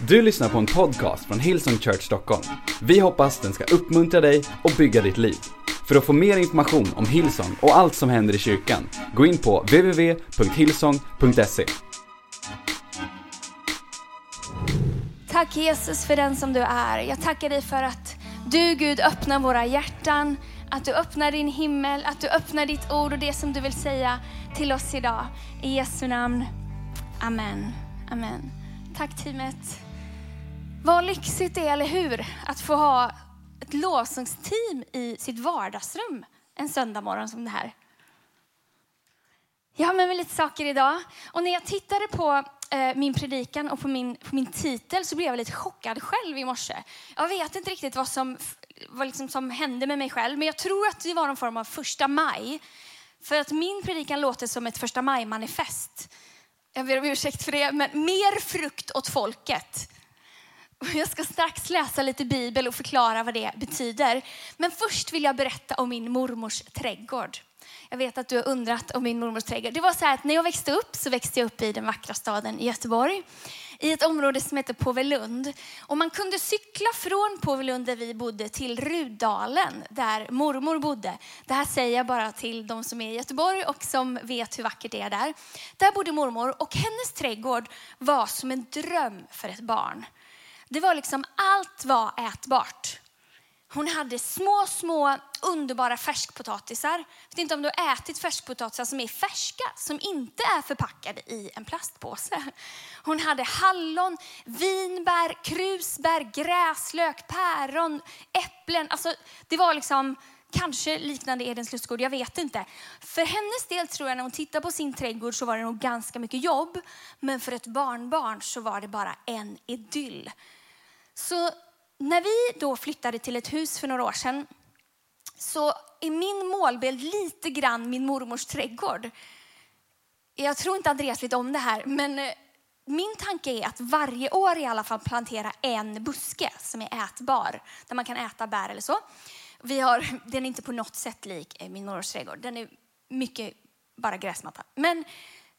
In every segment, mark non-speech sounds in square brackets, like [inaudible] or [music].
Du lyssnar på en podcast från Hillsong Church Stockholm. Vi hoppas den ska uppmuntra dig och bygga ditt liv. För att få mer information om Hillsong och allt som händer i kyrkan, gå in på www.hillsong.se. Tack Jesus för den som du är. Jag tackar dig för att du Gud öppnar våra hjärtan, att du öppnar din himmel, att du öppnar ditt ord och det som du vill säga till oss idag. I Jesu namn. Amen. Amen. Tack teamet. Vad lyxigt det är, eller hur? Att få ha ett lovsångsteam i sitt vardagsrum en söndag morgon som det här. Jag har med mig lite saker idag. Och när jag tittade på eh, min predikan och på min, på min titel så blev jag lite chockad själv i morse. Jag vet inte riktigt vad som, vad liksom som hände med mig själv, men jag tror att det var någon form av första maj. För att min predikan låter som ett första maj-manifest. Jag ber om ursäkt för det, men mer frukt åt folket. [laughs] Jag ska strax läsa lite bibel och förklara vad det betyder. Men först vill jag berätta om min mormors trädgård. Jag vet att du har undrat om min mormors trädgård. Det var så här att när jag växte upp så växte jag upp i den vackra staden i Göteborg. I ett område som heter Påvelund. Och man kunde cykla från Påvelund där vi bodde till Rudalen där mormor bodde. Det här säger jag bara till de som är i Göteborg och som vet hur vackert det är där. Där bodde mormor och hennes trädgård var som en dröm för ett barn. Det var liksom, allt var ätbart. Hon hade små, små underbara färskpotatisar. Jag vet inte om du har ätit färskpotatisar som är färska, som inte är förpackade i en plastpåse. Hon hade hallon, vinbär, krusbär, gräslök, päron, äpplen. Alltså, det var liksom kanske liknande Edens lustgård, jag vet inte. För hennes del tror jag när hon tittar på sin trädgård så var det nog ganska mycket jobb. Men för ett barnbarn så var det bara en idyll. Så när vi då flyttade till ett hus för några år sedan så är min målbild lite grann min mormors trädgård. Jag tror inte Andreas vet om det här, men eh, min tanke är att varje år i alla fall plantera en buske som är ätbar, där man kan äta bär eller så. Vi har, den är inte på något sätt lik eh, min mormors trädgård. Den är mycket bara gräsmatta. Men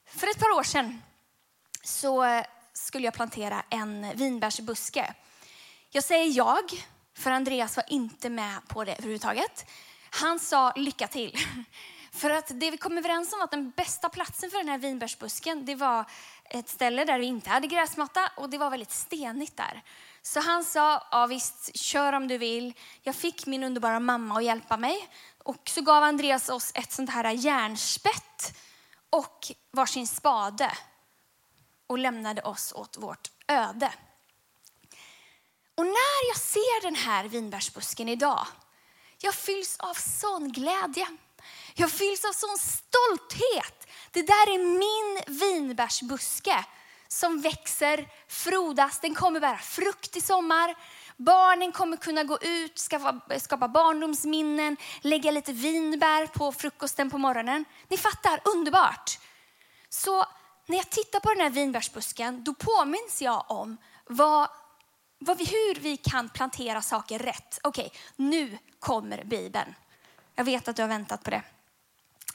för ett par år sedan så eh, skulle jag plantera en vinbärsbuske. Jag säger jag, för Andreas var inte med på det överhuvudtaget. Han sa lycka till. [laughs] För att det vi kom överens om var att den bästa platsen för den här vinbärsbusken, det var ett ställe där vi inte hade gräsmatta och det var väldigt stenigt där. Så han sa, ja visst, kör om du vill. Jag fick min underbara mamma att hjälpa mig. Och så gav Andreas oss ett sånt här järnspett och varsin spade och lämnade oss åt vårt öde. Och när jag ser den här vinbärsbusken idag, jag fylls av sån glädje. Jag fylls av sån stolthet. Det där är min vinbärsbuske som växer, frodas. Den kommer bära frukt i sommar. Barnen kommer kunna gå ut, skapa, skapa barndomsminnen, lägga lite vinbär på frukosten på morgonen. Ni fattar, underbart. Så när jag tittar på den här vinbärsbusken, då påminns jag om vad vad vi, hur vi kan plantera saker rätt. Okej, okay, nu kommer Bibeln. Jag vet att du har väntat på det.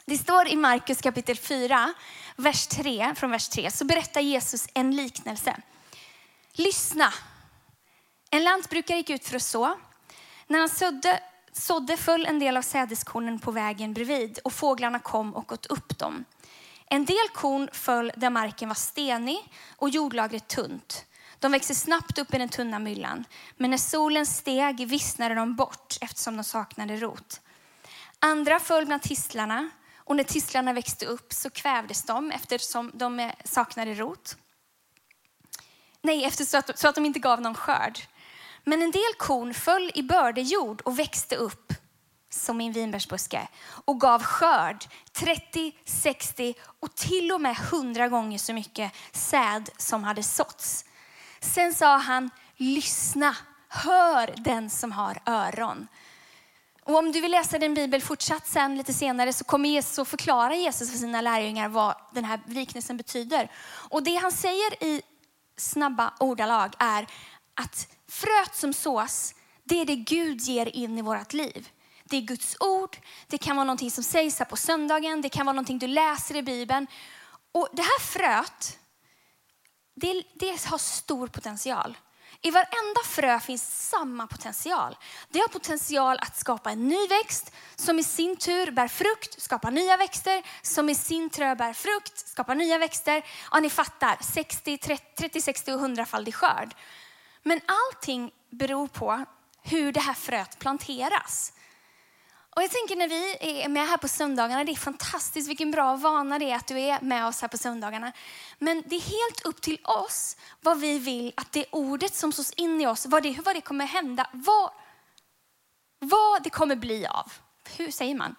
Det står i Markus kapitel 4, vers 3, från vers 3, så berättar Jesus en liknelse. Lyssna. En lantbrukare gick ut för att så. När han sådde, sådde föll en del av sädeskornen på vägen bredvid och fåglarna kom och åt upp dem. En del korn föll där marken var stenig och jordlagret tunt. De växte snabbt upp i den tunna myllan, men när solen steg vissnade de bort eftersom de saknade rot. Andra föll bland tistlarna och när tistlarna växte upp så kvävdes de eftersom de saknade rot. Nej, eftersom att, så att de inte gav någon skörd. Men en del korn föll i bördejord och växte upp som min vinbärsbuske och gav skörd 30, 60 och till och med 100 gånger så mycket säd som hade såtts. Sen sa han, lyssna, hör den som har öron. Och om du vill läsa din bibel fortsatt sen lite senare så kommer Jesus att förklara Jesus för sina lärjungar vad den här liknelsen betyder. Och det han säger i snabba ordalag är att fröet som sås, det är det Gud ger in i vårt liv. Det är Guds ord, det kan vara någonting som sägs här på söndagen, det kan vara någonting du läser i Bibeln. Och det här fröet, det, det har stor potential. I varenda frö finns samma potential. Det har potential att skapa en ny växt som i sin tur bär frukt, skapar nya växter, som i sin tur bär frukt, skapar nya växter. Ja, ni fattar, 60, 30, 60 och 100-faldig skörd. Men allting beror på hur det här fröet planteras. Och jag tänker när vi är med här på söndagarna, det är fantastiskt vilken bra vana det är att du är med oss här på söndagarna. Men det är helt upp till oss vad vi vill att det ordet som sås in i oss, vad det, vad det kommer hända, vad, vad det kommer bli av. Hur säger man?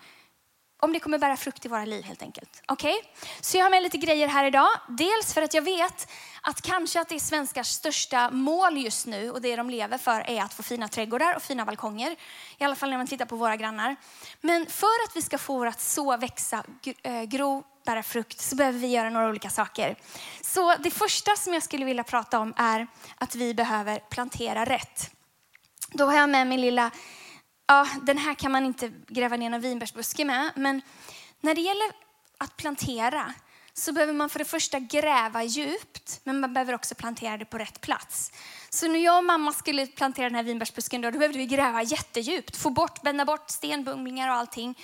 Om det kommer bära frukt i våra liv helt enkelt. Okej? Okay? Så jag har med lite grejer här idag. Dels för att jag vet att kanske att det är svenskars största mål just nu och det de lever för är att få fina trädgårdar och fina balkonger. I alla fall när man tittar på våra grannar. Men för att vi ska få vårt så växa, eh, gro, bära frukt så behöver vi göra några olika saker. Så det första som jag skulle vilja prata om är att vi behöver plantera rätt. Då har jag med min lilla ja, den här kan man inte gräva ner någon vinbärsbuske med. Men när det gäller att plantera så behöver man för det första gräva djupt, men man behöver också plantera det på rätt plats. Så när jag och mamma skulle plantera den här vinbärsbusken då, då behövde vi gräva jättedjupt, få bort, bända bort stenbumlingar och allting.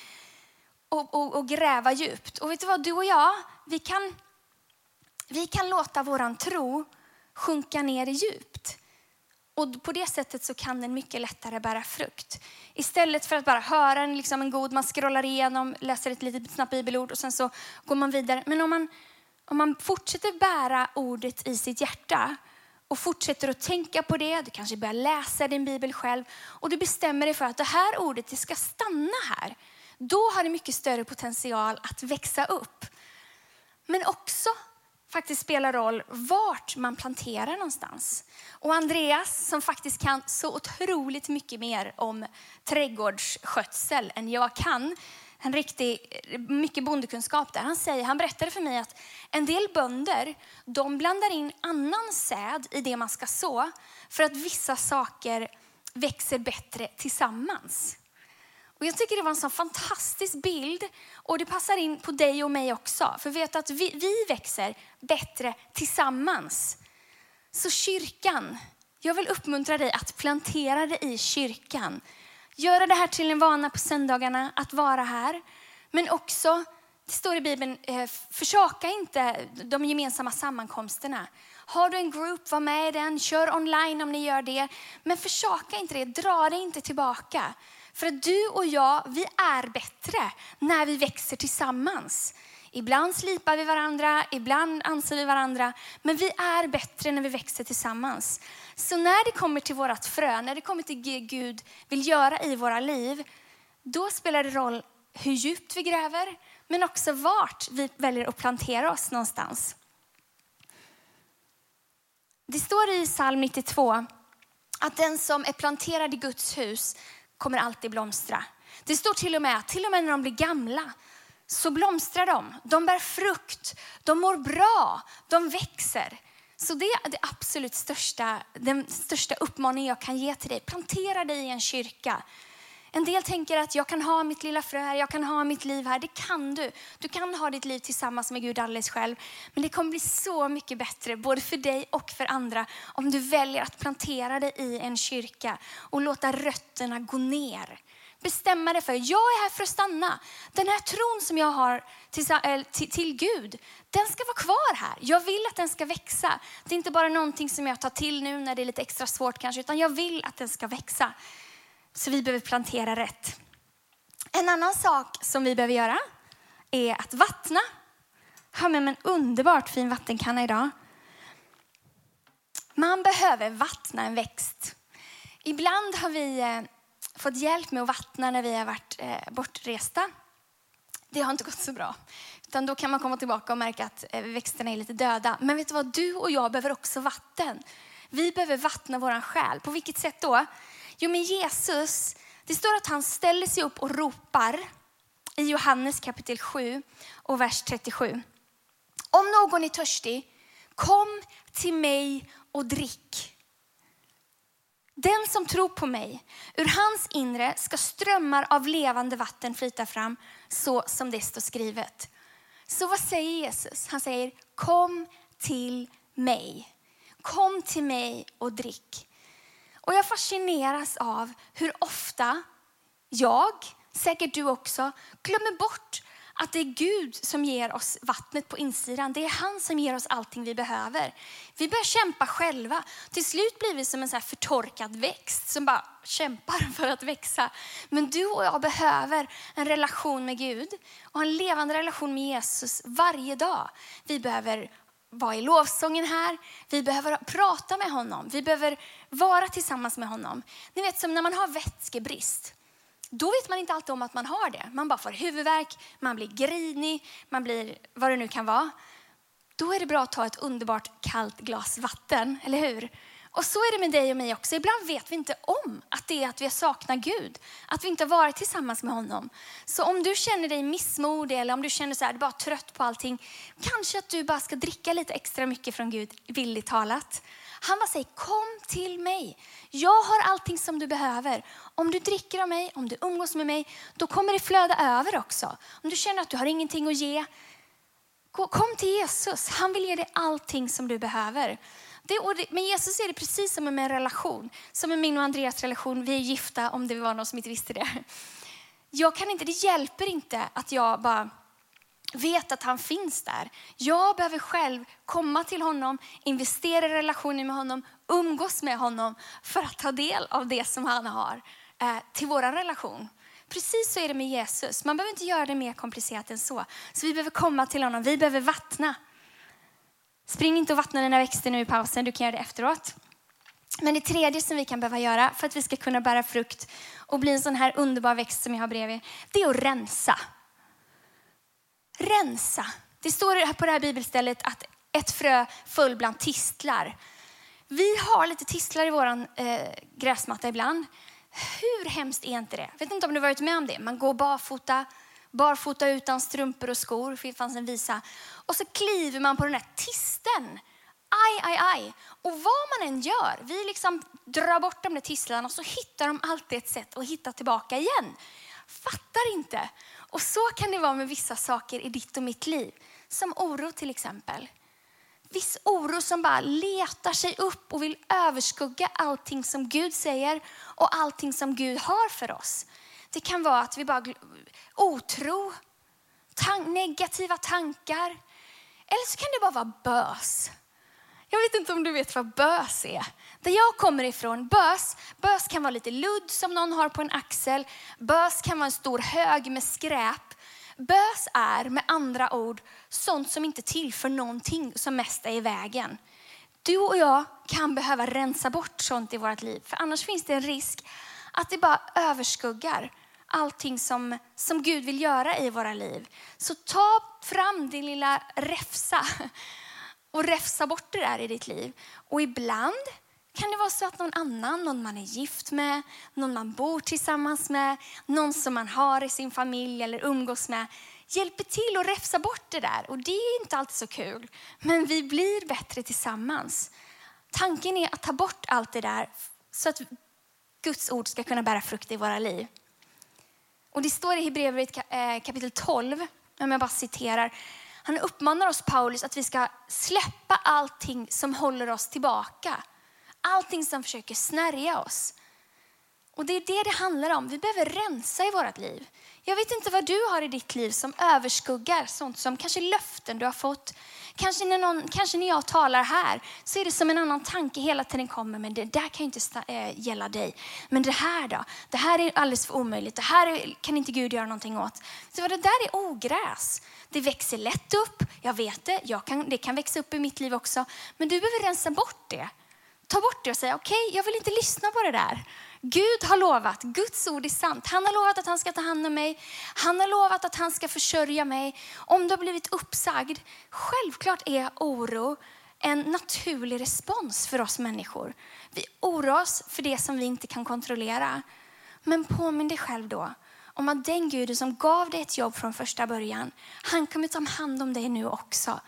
Och, och, och, gräva djupt. Och vet du vad, du och jag, vi kan, vi kan låta våran tro sjunka ner i djupt. Och på det sättet så kan den mycket lättare bära frukt. Istället för att bara höra en, liksom en god, man scrollar igenom, läser ett litet snabbt bibelord och sen så går man vidare. Men om man, om man fortsätter bära ordet i sitt hjärta och fortsätter att tänka på det, du kanske börjar läsa din bibel själv och du bestämmer dig för att det här ordet det ska stanna här. Då har det mycket större potential att växa upp. Men också faktiskt spelar roll vart man planterar någonstans. Och Andreas som faktiskt kan så otroligt mycket mer om trädgårdsskötsel än jag kan, en riktig, mycket bondekunskap där. Han, säger, han berättade för mig att en del bönder de blandar in annan säd i det man ska så för att vissa saker växer bättre tillsammans. Och jag tycker det var en sån fantastisk bild och det passar in på dig och mig också. För vet att vi, vi växer bättre tillsammans. Så kyrkan, jag vill uppmuntra dig att plantera dig i kyrkan. Göra det här till en vana på söndagarna att vara här. Men också, det står i Bibeln, eh, försaka inte de gemensamma sammankomsterna. Har du en group, var med i den. Kör online om ni gör det. Men försaka inte det, dra dig inte tillbaka. För att du och jag, vi är bättre när vi växer tillsammans. Ibland slipar vi varandra, ibland anser vi varandra. Men vi är bättre när vi växer tillsammans. Så när det kommer till vårt frö, när det kommer till det Gud vill göra i våra liv, då spelar det roll hur djupt vi gräver, men också vart vi väljer att plantera oss någonstans. Det står i psalm 92 att den som är planterad i Guds hus kommer alltid blomstra. Det står till och med att till och med när de blir gamla så blomstrar de. De bär frukt, de mår bra, de växer. Så det är det absolut största, den största uppmaningen jag kan ge till dig. Plantera dig i en kyrka. En del tänker att jag kan ha mitt lilla frö här, jag kan ha mitt liv här. Det kan du. Du kan ha ditt liv tillsammans med Gud alldeles själv. Men det kommer bli så mycket bättre, både för dig och för andra, om du väljer att plantera dig i en kyrka och låta rötterna gå ner. Bestämma dig för, jag är här för att stanna. Den här tron som jag har till, till, till Gud, den ska vara kvar här. Jag vill att den ska växa. Det är inte bara någonting som jag tar till nu när det är lite extra svårt kanske, utan jag vill att den ska växa. Så vi behöver plantera rätt. En annan sak som vi behöver göra är att vattna. Jag har med mig en underbart fin vattenkanna idag. Man behöver vattna en växt. Ibland har vi eh, fått hjälp med att vattna när vi har varit eh, bortresta. Det har inte gått så bra. Utan då kan man komma tillbaka och märka att eh, växterna är lite döda. Men vet du vad? Du och jag behöver också vatten. Vi behöver vattna vår själ. På vilket sätt då? Jo, men Jesus, det står att han ställer sig upp och ropar i Johannes kapitel 7 och vers 37. Om någon är törstig, kom till mig och drick. Den som tror på mig, ur hans inre ska strömmar av levande vatten flyta fram, så som det står skrivet. Så vad säger Jesus? Han säger, kom till mig. Kom till mig och drick. Och jag fascineras av hur ofta jag, säkert du också, glömmer bort att det är Gud som ger oss vattnet på insidan. Det är han som ger oss allting vi behöver. Vi börjar kämpa själva. Till slut blir vi som en så här förtorkad växt som bara kämpar [laughs] för att växa. Men du och jag behöver en relation med Gud och en levande relation med Jesus varje dag. Vi behöver vara i lovsången här. Vi behöver prata med honom. Vi behöver vara tillsammans med honom. Ni vet som när man har vätskebrist då vet man inte alltid om att man har det. Man bara får huvudvärk, man blir grinig, man blir vad det nu kan vara. Då är det bra att ta ett underbart kallt glas vatten, eller hur? Och så är det med dig och mig också. Ibland vet vi inte om att det är att vi saknar Gud. Att vi inte har varit tillsammans med honom. Så om du känner dig missmodig eller om du känner så här, bara trött på allting. Kanske att du bara ska dricka lite extra mycket från Gud, villigt talat. Han bara säger, kom till mig. Jag har allting som du behöver. Om du dricker av mig, om du umgås med mig, då kommer det flöda över också. Om du känner att du har ingenting att ge, kom till Jesus. Han vill ge dig allting som du behöver. Det, med Jesus är det precis som med en relation. Som med min och Andreas relation. Vi är gifta om det var någon som inte visste det. Jag kan inte, det hjälper inte att jag bara vet att han finns där. Jag behöver själv komma till honom, investera i relationen med honom, umgås med honom för att ta del av det som han har eh, till vår relation. Precis så är det med Jesus. Man behöver inte göra det mer komplicerat än så. Så vi behöver komma till honom, vi behöver vattna. Spring inte och vattna dina växter nu i pausen, du kan göra det efteråt. Men det tredje som vi kan behöva göra för att vi ska kunna bära frukt och bli en sån här underbar växt som jag har bredvid, det är att rensa. Rensa. Det står på det här bibelstället att ett frö föll bland tistlar. Vi har lite tistlar i vår eh, gräsmatta ibland. Hur hemskt är inte det? Jag vet inte om du varit med om det. Man går barfota, barfota utan strumpor och skor. Det fanns en visa. Och så kliver man på den här tisten. Aj, aj, aj. Och vad man än gör, vi liksom drar bort de där tistlarna och så hittar de alltid ett sätt att hitta tillbaka igen. Fattar inte. Och så kan det vara med vissa saker i ditt och mitt liv. Som oro till exempel. Viss oro som bara letar sig upp och vill överskugga allting som Gud säger och allting som Gud har för oss. Det kan vara att vi bara otro, tan negativa tankar. Eller så kan det bara vara bös. Jag vet inte om du vet vad bös är. Där jag kommer ifrån, bös, bös kan vara lite ludd som någon har på en axel. Bös kan vara en stor hög med skräp. Bös är med andra ord sånt som inte tillför någonting som mest är i vägen. Du och jag kan behöva rensa bort sånt i vårt liv. För annars finns det en risk att det bara överskuggar allting som, som Gud vill göra i våra liv. Så ta fram din lilla räfsa [laughs] och räfsa bort det där i ditt liv. Och ibland kan det vara så att någon annan, någon man är gift med, någon man bor tillsammans med, någon som man har i sin familj eller umgås med, hjälper till att räfsa bort det där. Och det är inte alltid så kul, men vi blir bättre tillsammans. Tanken är att ta bort allt det där så att Guds ord ska kunna bära frukt i våra liv. Och det står i Hebreerbrevet eh, kapitel 12, om jag bara citerar. Han uppmanar oss, Paulus, att vi ska släppa allting som håller oss tillbaka. Allting som försöker snärja oss. Och det är det det handlar om. Vi behöver rensa i vårt liv. Jag vet inte vad du har i ditt liv som överskuggar sånt som kanske löften du har fått. Kanske när, någon, kanske när jag talar här så är det som en annan tanke hela tiden kommer. Men det där kan ju inte äh, gälla dig. Men det här då? Det här är alldeles för omöjligt. Det här kan inte Gud göra någonting åt. Så det där är ogräs. Det växer lätt upp. Jag vet det. Jag kan, det kan växa upp i mitt liv också. Men du behöver rensa bort det ta bort det och säga okej, okay, jag vill inte lyssna på det där. Gud har lovat, Guds ord är sant. Han har lovat att han ska ta hand om mig. Han har lovat att han ska försörja mig. Om du har blivit uppsagd, självklart är oro en naturlig respons för oss människor. Vi oroar oss för det som vi inte kan kontrollera. Men påminn dig själv då om att den Gud som gav dig ett jobb från första början, han kommer ta hand om dig nu också.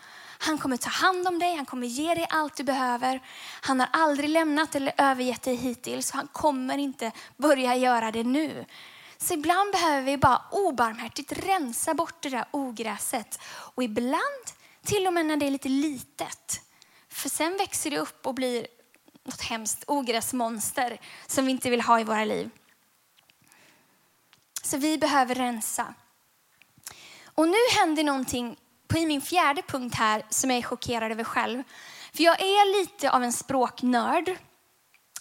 Han kommer ta hand om dig, han kommer ge dig allt du behöver. Han har aldrig lämnat eller övergett dig hittills han kommer inte börja göra det nu. Så ibland behöver vi bara obarmhärtigt rensa bort det där ogräset. Och ibland, till och med när det är lite litet. För sen växer det upp och blir något hemskt ogräsmonster som vi inte vill ha i våra liv. Så vi behöver rensa. Och nu händer någonting på min fjärde punkt här som jag är chockerad över själv. För jag är lite av en språknörd.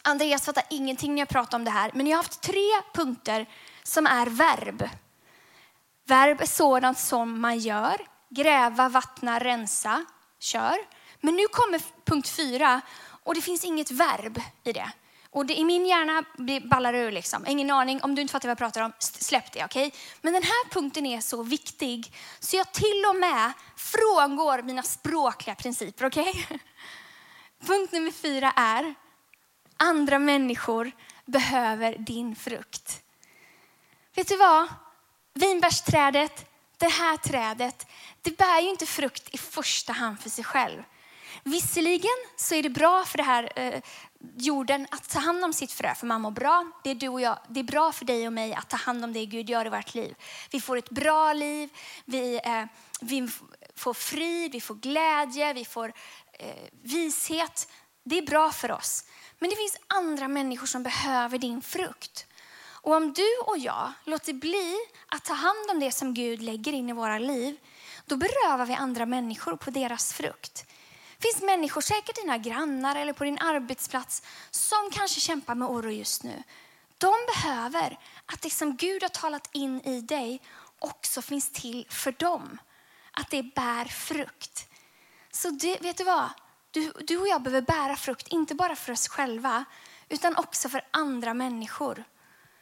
Andreas fattar ingenting när jag pratar om det här, men jag har haft tre punkter som är verb. Verb är sådant som man gör. Gräva, vattna, rensa, kör. Men nu kommer punkt fyra och det finns inget verb i det. Och det, i min hjärna ballar ur liksom. Ingen aning, om du inte fattar vad jag pratar om, släpp det. Okay? Men den här punkten är så viktig så jag till och med frångår mina språkliga principer. Okay? [laughs] Punkt nummer fyra är, andra människor behöver din frukt. Vet du vad? Vinbärsträdet, det här trädet, det bär ju inte frukt i första hand för sig själv. Visserligen så är det bra för det här eh, jorden att ta hand om sitt frö, för man mår bra. Det är, du och jag, det är bra för dig och mig att ta hand om det Gud gör i vårt liv. Vi får ett bra liv, vi, eh, vi får frid, vi får glädje, vi får eh, vishet. Det är bra för oss. Men det finns andra människor som behöver din frukt. Och om du och jag låter bli att ta hand om det som Gud lägger in i våra liv, då berövar vi andra människor på deras frukt. Det finns människor, säkert dina grannar eller på din arbetsplats, som kanske kämpar med oro just nu. De behöver att det som Gud har talat in i dig också finns till för dem. Att det bär frukt. Så det, vet du vad? Du, du och jag behöver bära frukt, inte bara för oss själva, utan också för andra människor.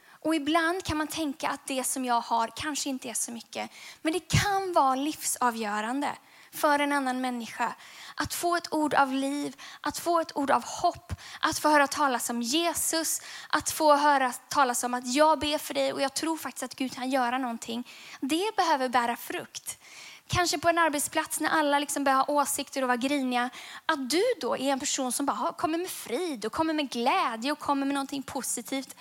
Och ibland kan man tänka att det som jag har kanske inte är så mycket. Men det kan vara livsavgörande för en annan människa. Att få ett ord av liv, att få ett ord av hopp, att få höra talas om Jesus, att få höra talas om att jag ber för dig och jag tror faktiskt att Gud kan göra någonting. Det behöver bära frukt. Kanske på en arbetsplats när alla liksom börjar ha åsikter och vara griniga. Att du då är en person som bara kommer med frid och kommer med glädje och kommer med någonting positivt.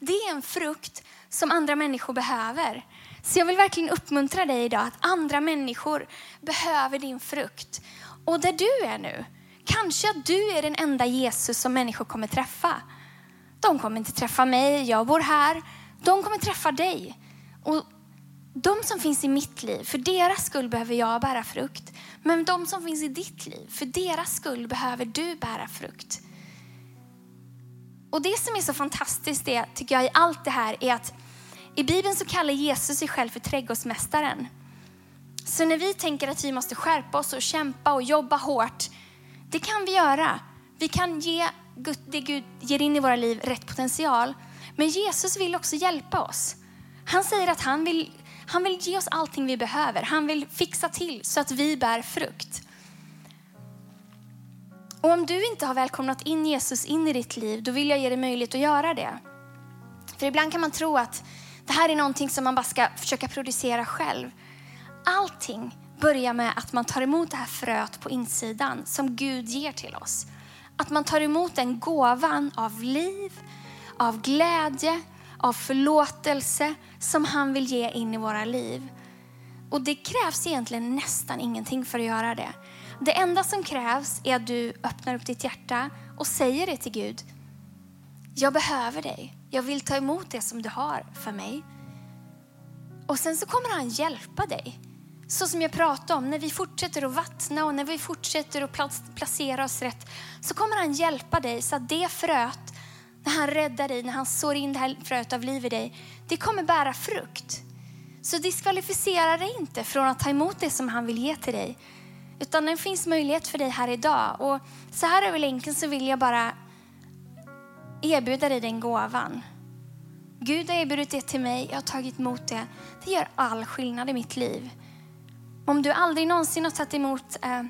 Det är en frukt som andra människor behöver. Så jag vill verkligen uppmuntra dig idag att andra människor behöver din frukt. Och där du är nu, kanske att du är den enda Jesus som människor kommer träffa. De kommer inte träffa mig, jag bor här. De kommer träffa dig. Och de som finns i mitt liv, för deras skull behöver jag bära frukt. Men de som finns i ditt liv, för deras skull behöver du bära frukt. Och det som är så fantastiskt det, tycker jag i allt det här är att i Bibeln så kallar Jesus sig själv för trädgårdsmästaren. Så när vi tänker att vi måste skärpa oss och kämpa och jobba hårt, det kan vi göra. Vi kan ge det Gud ger in i våra liv rätt potential. Men Jesus vill också hjälpa oss. Han säger att han vill, han vill ge oss allting vi behöver. Han vill fixa till så att vi bär frukt. Och om du inte har välkomnat in Jesus in i ditt liv, då vill jag ge dig möjlighet att göra det. För ibland kan man tro att det här är någonting som man bara ska försöka producera själv. Allting börjar med att man tar emot det här fröet på insidan som Gud ger till oss. Att man tar emot den gåvan av liv, av glädje, av förlåtelse som han vill ge in i våra liv. Och det krävs egentligen nästan ingenting för att göra det. Det enda som krävs är att du öppnar upp ditt hjärta och säger det till Gud. Jag behöver dig. Jag vill ta emot det som du har för mig. Och sen så kommer han hjälpa dig. Så som jag pratade om, när vi fortsätter att vattna och när vi fortsätter att placera oss rätt så kommer han hjälpa dig så att det fröet, när han räddar dig, när han sår in det här fröet av liv i dig, det kommer bära frukt. Så diskvalificera dig inte från att ta emot det som han vill ge till dig. Utan det finns möjlighet för dig här idag. Och så här över länken så vill jag bara erbjuda dig den gåvan. Gud har erbjudit det till mig, jag har tagit emot det. Det gör all skillnad i mitt liv. Om du aldrig någonsin har tagit emot eh,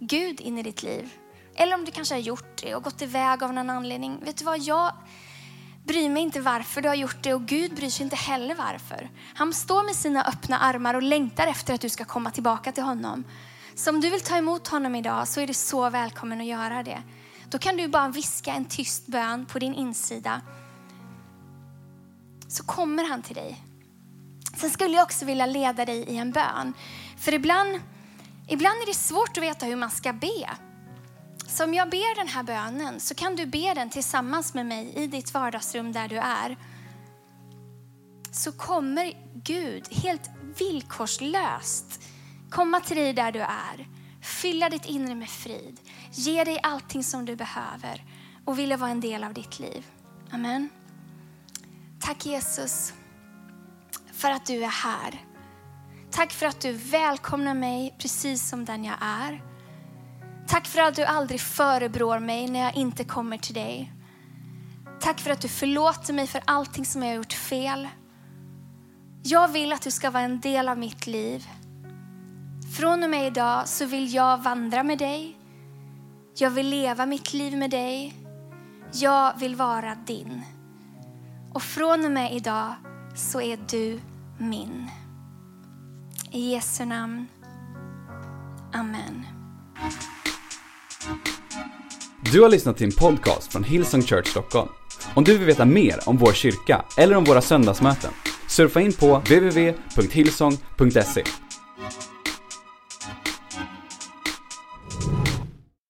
Gud in i ditt liv, eller om du kanske har gjort det och gått iväg av någon anledning. Vet du vad, jag bryr mig inte varför du har gjort det och Gud bryr sig inte heller varför. Han står med sina öppna armar och längtar efter att du ska komma tillbaka till honom. Så om du vill ta emot honom idag så är du så välkommen att göra det. Då kan du bara viska en tyst bön på din insida. Så kommer han till dig. Sen skulle jag också vilja leda dig i en bön. För ibland, ibland är det svårt att veta hur man ska be. Så om jag ber den här bönen så kan du be den tillsammans med mig i ditt vardagsrum där du är. Så kommer Gud helt villkorslöst komma till dig där du är, fylla ditt inre med frid, ge dig allting som du behöver och vilja vara en del av ditt liv. Amen. Tack Jesus för att du är här. Tack för att du välkomnar mig precis som den jag är. Tack för att du aldrig förebrår mig när jag inte kommer till dig. Tack för att du förlåter mig för allting som jag har gjort fel. Jag vill att du ska vara en del av mitt liv. Från och med idag så vill jag vandra med dig. Jag vill leva mitt liv med dig. Jag vill vara din. Och från och med idag så är du min. I Jesu namn. Amen. Du har lyssnat till en podcast från Hillsong Church Stockholm. Om du vill veta mer om vår kyrka eller om våra söndagsmöten, surfa in på www.hillsong.se.